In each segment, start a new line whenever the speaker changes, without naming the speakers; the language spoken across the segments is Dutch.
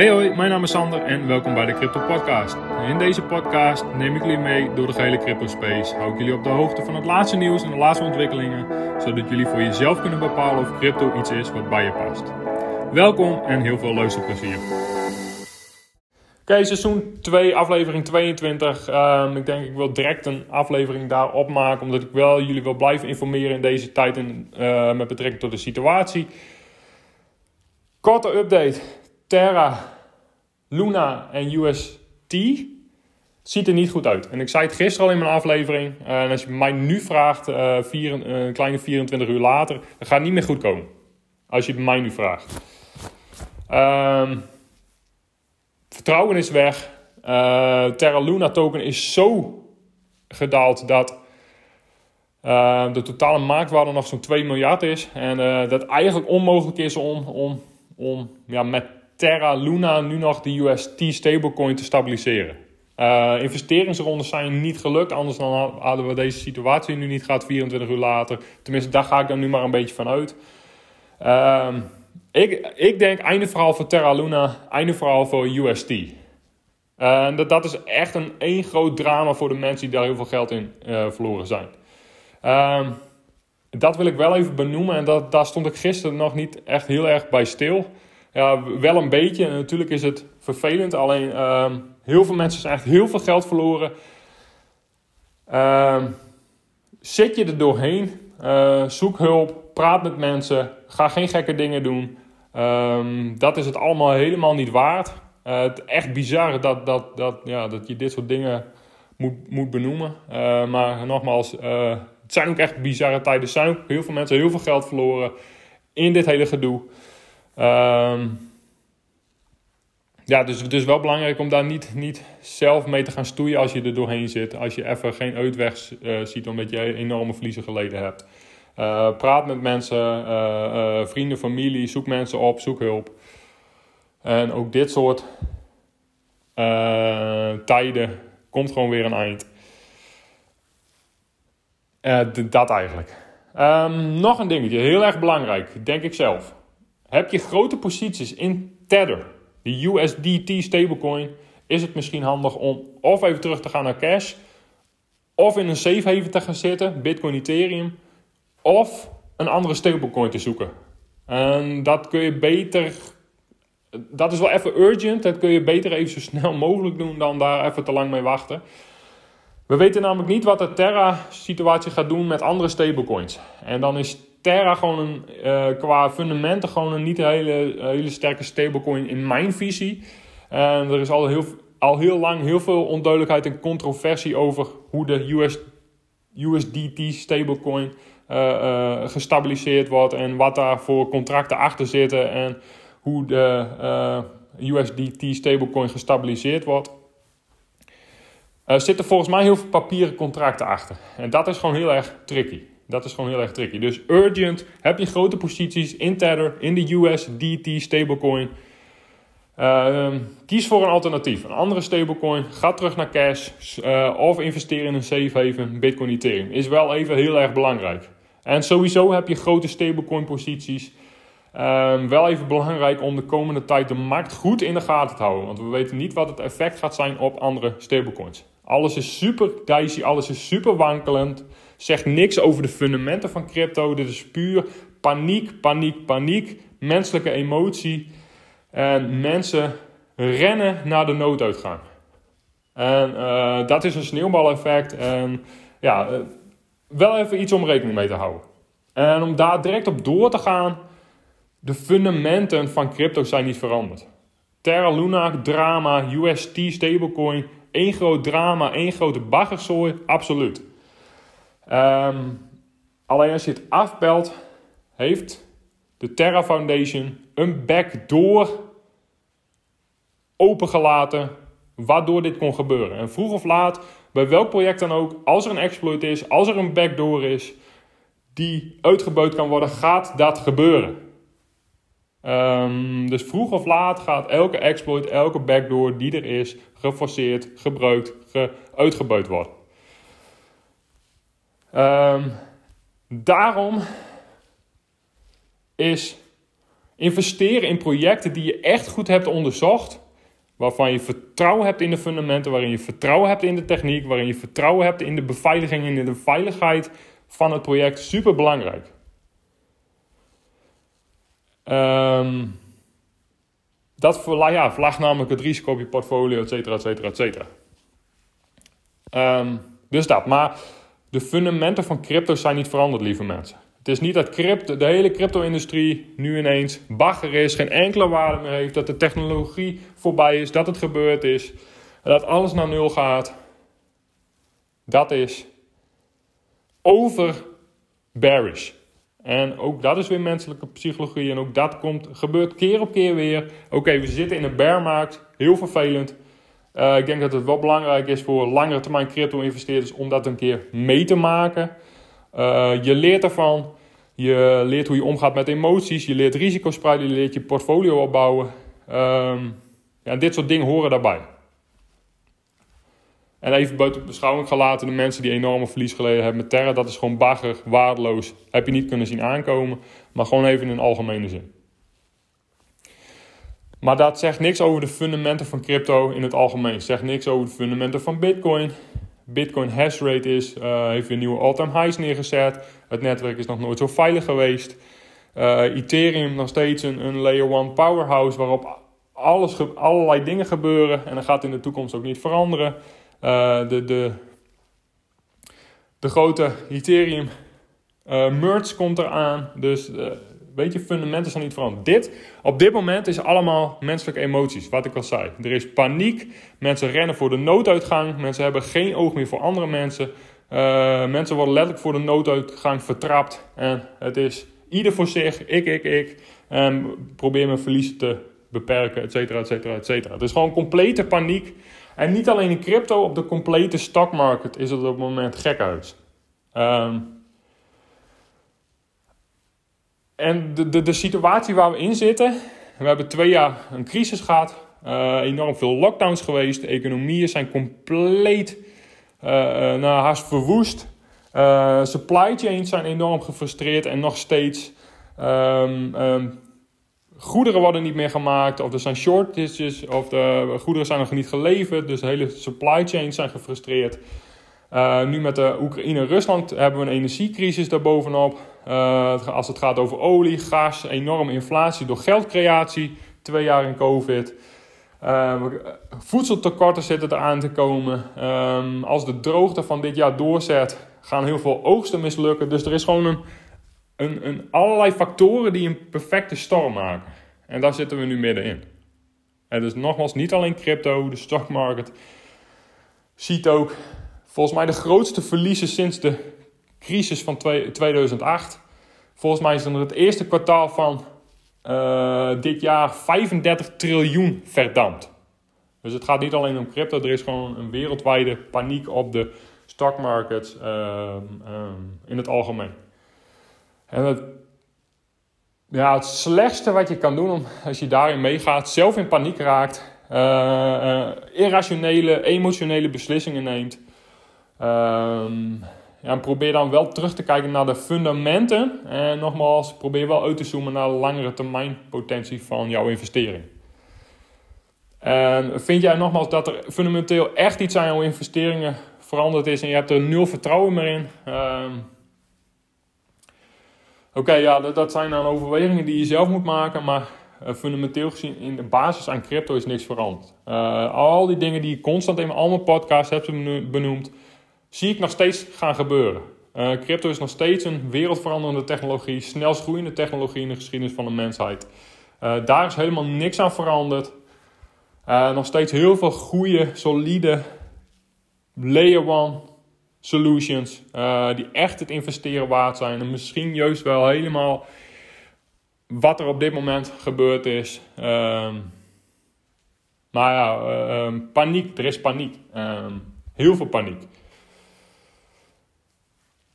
Hey hoi, mijn naam is Sander en welkom bij de Crypto Podcast. In deze podcast neem ik jullie mee door de gehele crypto space. Hou ik jullie op de hoogte van het laatste nieuws en de laatste ontwikkelingen, zodat jullie voor jezelf kunnen bepalen of crypto iets is wat bij je past. Welkom en heel veel luisterplezier. Oké, seizoen 2, aflevering 22. Ehm, ik denk ik wil direct een aflevering daarop maken, omdat ik wel jullie wil blijven informeren in deze tijd en, uh, met betrekking tot de situatie. Korte update. Terra, Luna en UST ziet er niet goed uit. En ik zei het gisteren al in mijn aflevering. Uh, en als je mij nu vraagt, uh, vier, een kleine 24 uur later, dan gaat het niet meer goed komen. Als je het mij nu vraagt. Um, vertrouwen is weg. Terra Luna token is zo gedaald dat de totale marktwaarde nog zo'n 2 miljard is. En dat eigenlijk onmogelijk is om, om, om ja, met Terra Luna nu nog de UST stablecoin te stabiliseren. investeringsrondes zijn niet gelukt, anders dan hadden we deze situatie nu niet gehad 24 uur later. Tenminste, daar ga ik dan nu maar een beetje van uit. Ehm, ik, ik denk einde verhaal voor Terra Luna, einde verhaal voor UST. Dat, dat is echt een één groot drama voor de mensen die daar heel veel geld in uh, verloren zijn. Um, dat wil ik wel even benoemen en dat, daar stond ik gisteren nog niet echt heel erg bij stil. Ja, wel een beetje. En natuurlijk is het vervelend, alleen um, heel veel mensen zijn echt heel veel geld verloren. Um, zit je er doorheen, uh, zoek hulp, praat met mensen, ga geen gekke dingen doen. Um, dat is het allemaal helemaal niet waard. Uh, het echt bizar dat, dat, dat, ja, dat je dit soort dingen moet, moet benoemen. Uh, maar nogmaals, het zijn ook echt bizarre tijden. Er zijn ook heel veel mensen heel veel geld verloren in dit hele gedoe. Um, ja, dus het is wel belangrijk om daar niet, niet zelf mee te gaan stoeien als je er doorheen zit. Als je even geen uitweg ziet omdat je enorme verliezen geleden hebt. Uh, praat met mensen, uh, vrienden, familie, zoek mensen op, zoek hulp. En ook dit soort tijden komt gewoon weer een eind. dat eigenlijk. Um, nog een dingetje, heel erg belangrijk, denk ik zelf. Heb je grote posities in Tether, de USDT stablecoin, is het misschien handig om of even terug te gaan naar cash, of in een safe haven te gaan zitten, Bitcoin, Ethereum of een andere stablecoin te zoeken. En dat kun je beter. Dat is wel even urgent. Dat kun je beter even zo snel mogelijk doen dan daar even te lang mee wachten. We weten namelijk niet wat de Terra-situatie gaat doen met andere stablecoins. En dan is Terra gewoon uh, qua fundamenten gewoon een niet hele, hele sterke stablecoin in mijn visie. En er is al heel, al heel lang heel veel onduidelijkheid en controversie over hoe de US, USDT stablecoin uh, gestabiliseerd wordt en wat daar voor contracten achter zitten en hoe de USDT stablecoin gestabiliseerd wordt. Er zitten volgens mij heel veel papieren contracten achter. En dat is gewoon heel erg tricky. Dat is gewoon heel erg tricky. Dus urgent, heb je grote posities in Tether, in de USDT stablecoin. Uh, kies voor een alternatief. Een andere stablecoin. Ga terug naar cash. Uh, of investeer in een safe haven. Bitcoin Ethereum. Is wel even heel erg belangrijk. En sowieso heb je grote stablecoin posities. Um, wel even belangrijk om de komende tijd de markt goed in de gaten te houden. Want we weten niet wat het effect gaat zijn op andere stablecoins. Alles is super dicey, alles is super wankelend. Zegt niks over de fundamenten van crypto. Dit is puur paniek, paniek, paniek. Menselijke emotie. En mensen rennen naar de nooduitgang. En uh, dat is een sneeuwbaleffect. En ja, wel even iets om rekening mee te houden. En om daar direct op door te gaan, de fundamenten van crypto zijn niet veranderd. Terra Luna drama, UST stablecoin, één groot drama, één grote baggerzooi, absoluut. Um, alleen als je het afbelt, heeft de Terra Foundation een backdoor opengelaten waardoor dit kon gebeuren. En vroeg of laat bij welk project dan ook, als er een exploit is, als er een backdoor is die uitgebuit kan worden, gaat dat gebeuren. Um, dus vroeg of laat gaat elke exploit, elke backdoor die er is, geforceerd, gebruikt, ge worden. Um, daarom is Investeren in projecten die je echt goed hebt onderzocht. Waarvan je vertrouwen hebt in de fundamenten, waarin je vertrouwen hebt in de techniek, waarin je vertrouwen hebt in de beveiliging en in de veiligheid van het project. Super belangrijk. Um, dat ja, verlaagt namelijk het risico op je portfolio, et cetera, et cetera, et cetera. Um, dus dat. Maar de fundamenten van crypto zijn niet veranderd, lieve mensen. Het is niet dat crypto, de hele crypto-industrie nu ineens bagger is, geen enkele waarde meer heeft, dat de technologie voorbij is, dat het gebeurd is, dat alles naar nul gaat. Dat is over bearish. En ook dat is weer menselijke psychologie en ook dat komt, gebeurt keer op keer weer. Oké, we zitten in een bearmarkt, heel vervelend. Uh, ik denk dat het wel belangrijk is voor langere termijn crypto-investeerders om dat een keer mee te maken. Uh, je leert ervan. Je leert hoe je omgaat met emoties. Je leert risico's spreiden. Je leert je portfolio opbouwen. Um, ja, dit soort dingen horen daarbij. En even buiten beschouwing gelaten de mensen die enorme verlies geleden hebben met Terra. Dat is gewoon bagger, waardeloos. Heb je niet kunnen zien aankomen. Maar gewoon even in een algemene zin. Maar dat zegt niks over de fundamenten van crypto in het algemeen. Zegt niks over de fundamenten van Bitcoin. Bitcoin hash rate is, uh, heeft weer nieuwe all-time highs neergezet. Het netwerk is nog nooit zo veilig geweest. Uh, Ethereum nog steeds een, een layer 1 powerhouse waarop alles, allerlei dingen gebeuren. En dat gaat in de toekomst ook niet veranderen. Uh, de, de, de grote Ethereum merge komt eraan. Dus Weet je, fundamenten zijn niet veranderd. Dit, op dit moment is allemaal menselijke emoties, wat ik al zei. Er is paniek, mensen rennen voor de nooduitgang, mensen hebben geen oog meer voor andere mensen. Uh, mensen worden letterlijk voor de nooduitgang vertrapt. En het is ieder voor zich, ik, ik, ik. Probeer mijn verliezen te beperken, et cetera, et cetera, et cetera. Het is gewoon complete paniek. En niet alleen in crypto, op de complete stockmarket is het op het moment gek uit. Um, en de, de, de situatie waar we in zitten, we hebben twee jaar een crisis gehad, uh, enorm veel lockdowns geweest, de economieën zijn compleet uh, nou, haast verwoest. Supply chains zijn enorm gefrustreerd en nog steeds. Um, um, goederen worden niet meer gemaakt, of er zijn shortages, of de goederen zijn nog niet geleverd. Dus de hele supply chains zijn gefrustreerd. Uh, nu met de Oekraïne-Rusland hebben we een energiecrisis daarbovenop. Uh, als het gaat over olie, gas, enorme inflatie door geldcreatie. Twee jaar in COVID. Uh, voedseltekorten zitten eraan te komen. Um, als de droogte van dit jaar doorzet, gaan heel veel oogsten mislukken. Dus er is gewoon een, een, een allerlei factoren die een perfecte storm maken. En daar zitten we nu middenin. En dus nogmaals, niet alleen crypto, de stockmarket ziet ook volgens mij de grootste verliezen sinds de crisis van 2008. Volgens mij is er het eerste kwartaal van uh, dit jaar 35 triljoen verdampt. Dus het gaat niet alleen om crypto, er is gewoon een wereldwijde paniek op de stockmarkets uh, uh, in het algemeen. En het, ja, het slechtste wat je kan doen om, als je daarin meegaat, zelf in paniek raakt, uh, irrationele, emotionele beslissingen neemt. Um, ja, en probeer dan wel terug te kijken naar de fundamenten. En nogmaals, probeer wel uit te zoomen naar de langere termijn potentie van jouw investering. En vind jij nogmaals dat er fundamenteel echt iets aan jouw investeringen veranderd is en je hebt er nul vertrouwen meer in? Um, Oké, ja, dat, zijn dan overwegingen die je zelf moet maken, maar uh, fundamenteel gezien in de basis aan crypto is niks veranderd. Uh, al die dingen die ik constant in al mijn podcasts heb benoemd, zie ik nog steeds gaan gebeuren. Uh, crypto is nog steeds een wereldveranderende technologie, snelst groeiende technologie in de geschiedenis van de mensheid. Uh, daar is helemaal niks aan veranderd. Uh, nog steeds heel veel goede, solide layer one solutions die echt het investeren waard zijn. En misschien juist wel helemaal wat er op dit moment gebeurd is. Ehm, maar ja, ehm, paniek, er is paniek. Ehm, heel veel paniek.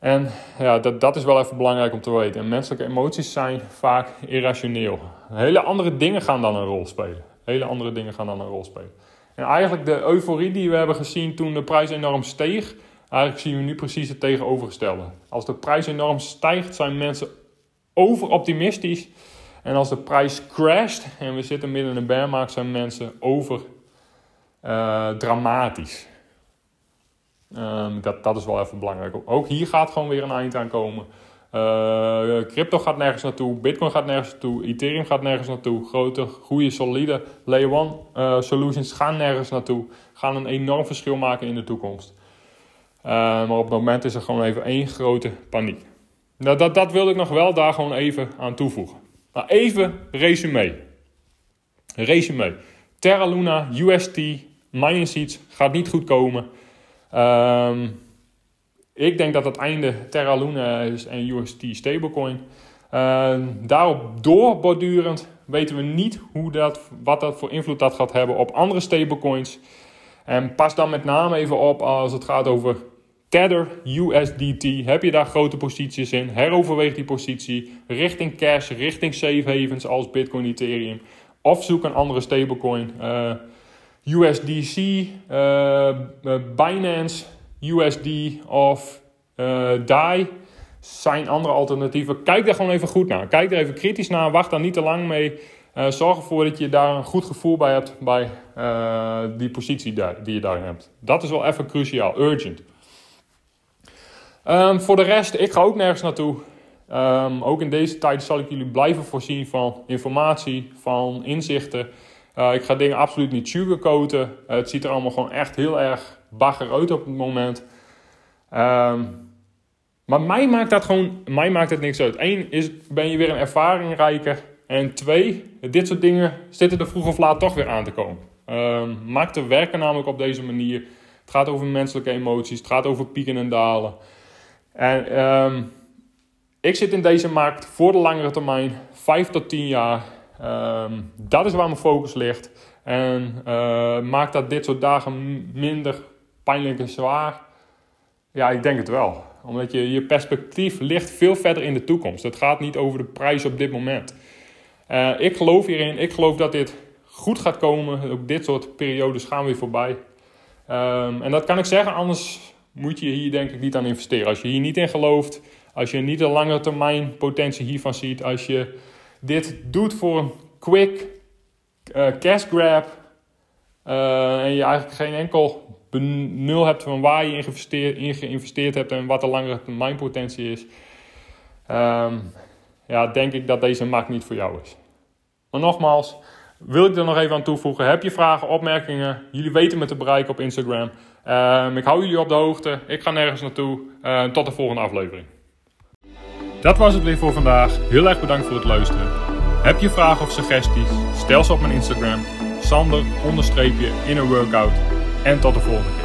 En ja, dat, dat is wel even belangrijk om te weten. En menselijke emoties zijn vaak irrationeel. Hele andere dingen gaan dan een rol spelen. Hele andere dingen gaan dan een rol spelen. En eigenlijk de euforie die we hebben gezien toen de prijs enorm steeg, eigenlijk zien we nu precies het tegenovergestelde. Als de prijs enorm stijgt, zijn mensen overoptimistisch En als de prijs crasht en we zitten midden in een bear market, zijn mensen over uh, dramatisch. Um, dat, dat is wel even belangrijk. Ook hier gaat gewoon weer een eind aan komen. Uh, crypto gaat nergens naartoe, Bitcoin gaat nergens naartoe, Ethereum gaat nergens naartoe. Grote, goede, solide Layer 1 uh, solutions gaan nergens naartoe. Gaan een enorm verschil maken in de toekomst. Uh, maar op het moment is er gewoon even één grote paniek. Nou, dat, dat wilde ik nog wel daar gewoon even aan toevoegen. Maar even resume. Resume. Terra Luna, UST, Mining Seeds gaat niet goed komen. Um, ik denk dat het einde Terra Luna is en UST stablecoin. Uh, daarop doorbordurend weten we niet hoe dat, wat dat voor invloed dat gaat hebben op andere stablecoins. En pas dan met name even op als het gaat over Tether USDT. Heb je daar grote posities in? Heroverweeg die positie richting cash, richting safe havens als Bitcoin, Ethereum. Of zoek een andere stablecoin. Uh, USDC, uh, Binance, USD of uh, DAI zijn andere alternatieven. Kijk daar gewoon even goed naar. Kijk er even kritisch naar. Wacht daar niet te lang mee. Zorg ervoor dat je daar een goed gevoel bij hebt bij die positie daar, die je daarin hebt. Dat is wel even cruciaal, urgent. Um, voor de rest, ik ga ook nergens naartoe. Um, ook in deze tijd zal ik jullie blijven voorzien van informatie, van inzichten. Uh, ik ga dingen absoluut niet sugarcoaten. het ziet er allemaal gewoon echt heel erg bagger uit op het moment. Um, maar mij maakt dat gewoon, mij maakt het niks uit. Eén is, ben je weer een ervaringrijker. En twee, dit soort dingen zitten er vroeg of laat toch weer aan te komen. Um, markten werken namelijk op deze manier. Het gaat over menselijke emoties, het gaat over pieken en dalen. En um, ik zit in deze markt voor de langere termijn, 5 tot 10 jaar. Um, dat is waar mijn focus ligt. En uh, maakt dat dit soort dagen minder pijnlijk en zwaar? Ja, ik denk het wel. Omdat je, je perspectief ligt veel verder in de toekomst. Het gaat niet over de prijs op dit moment. Uh, ik geloof hierin. Ik geloof dat dit goed gaat komen. Ook dit soort periodes gaan weer voorbij. Um, en dat kan ik zeggen, anders moet je hier denk ik niet aan investeren. Als je hier niet in gelooft, als je niet de lange termijn potentie hiervan ziet, als je dit doet voor een quick uh, cash grab uh, en je eigenlijk geen enkel benul hebt van waar je in geïnvesteerd, hebt en wat de langere termijn potentie is, um, ja, denk ik dat deze markt niet voor jou is. Maar nogmaals, wil ik er nog even aan toevoegen. Heb je vragen, opmerkingen? Jullie weten me te bereiken op Instagram. Um, ik hou jullie op de hoogte. Ik ga nergens naartoe. Uh, tot de volgende aflevering. Dat was het weer voor vandaag. Heel erg bedankt voor het luisteren. Heb je vragen of suggesties? Stel ze op mijn Instagram. Sander onderstreepje in een workout. En tot de volgende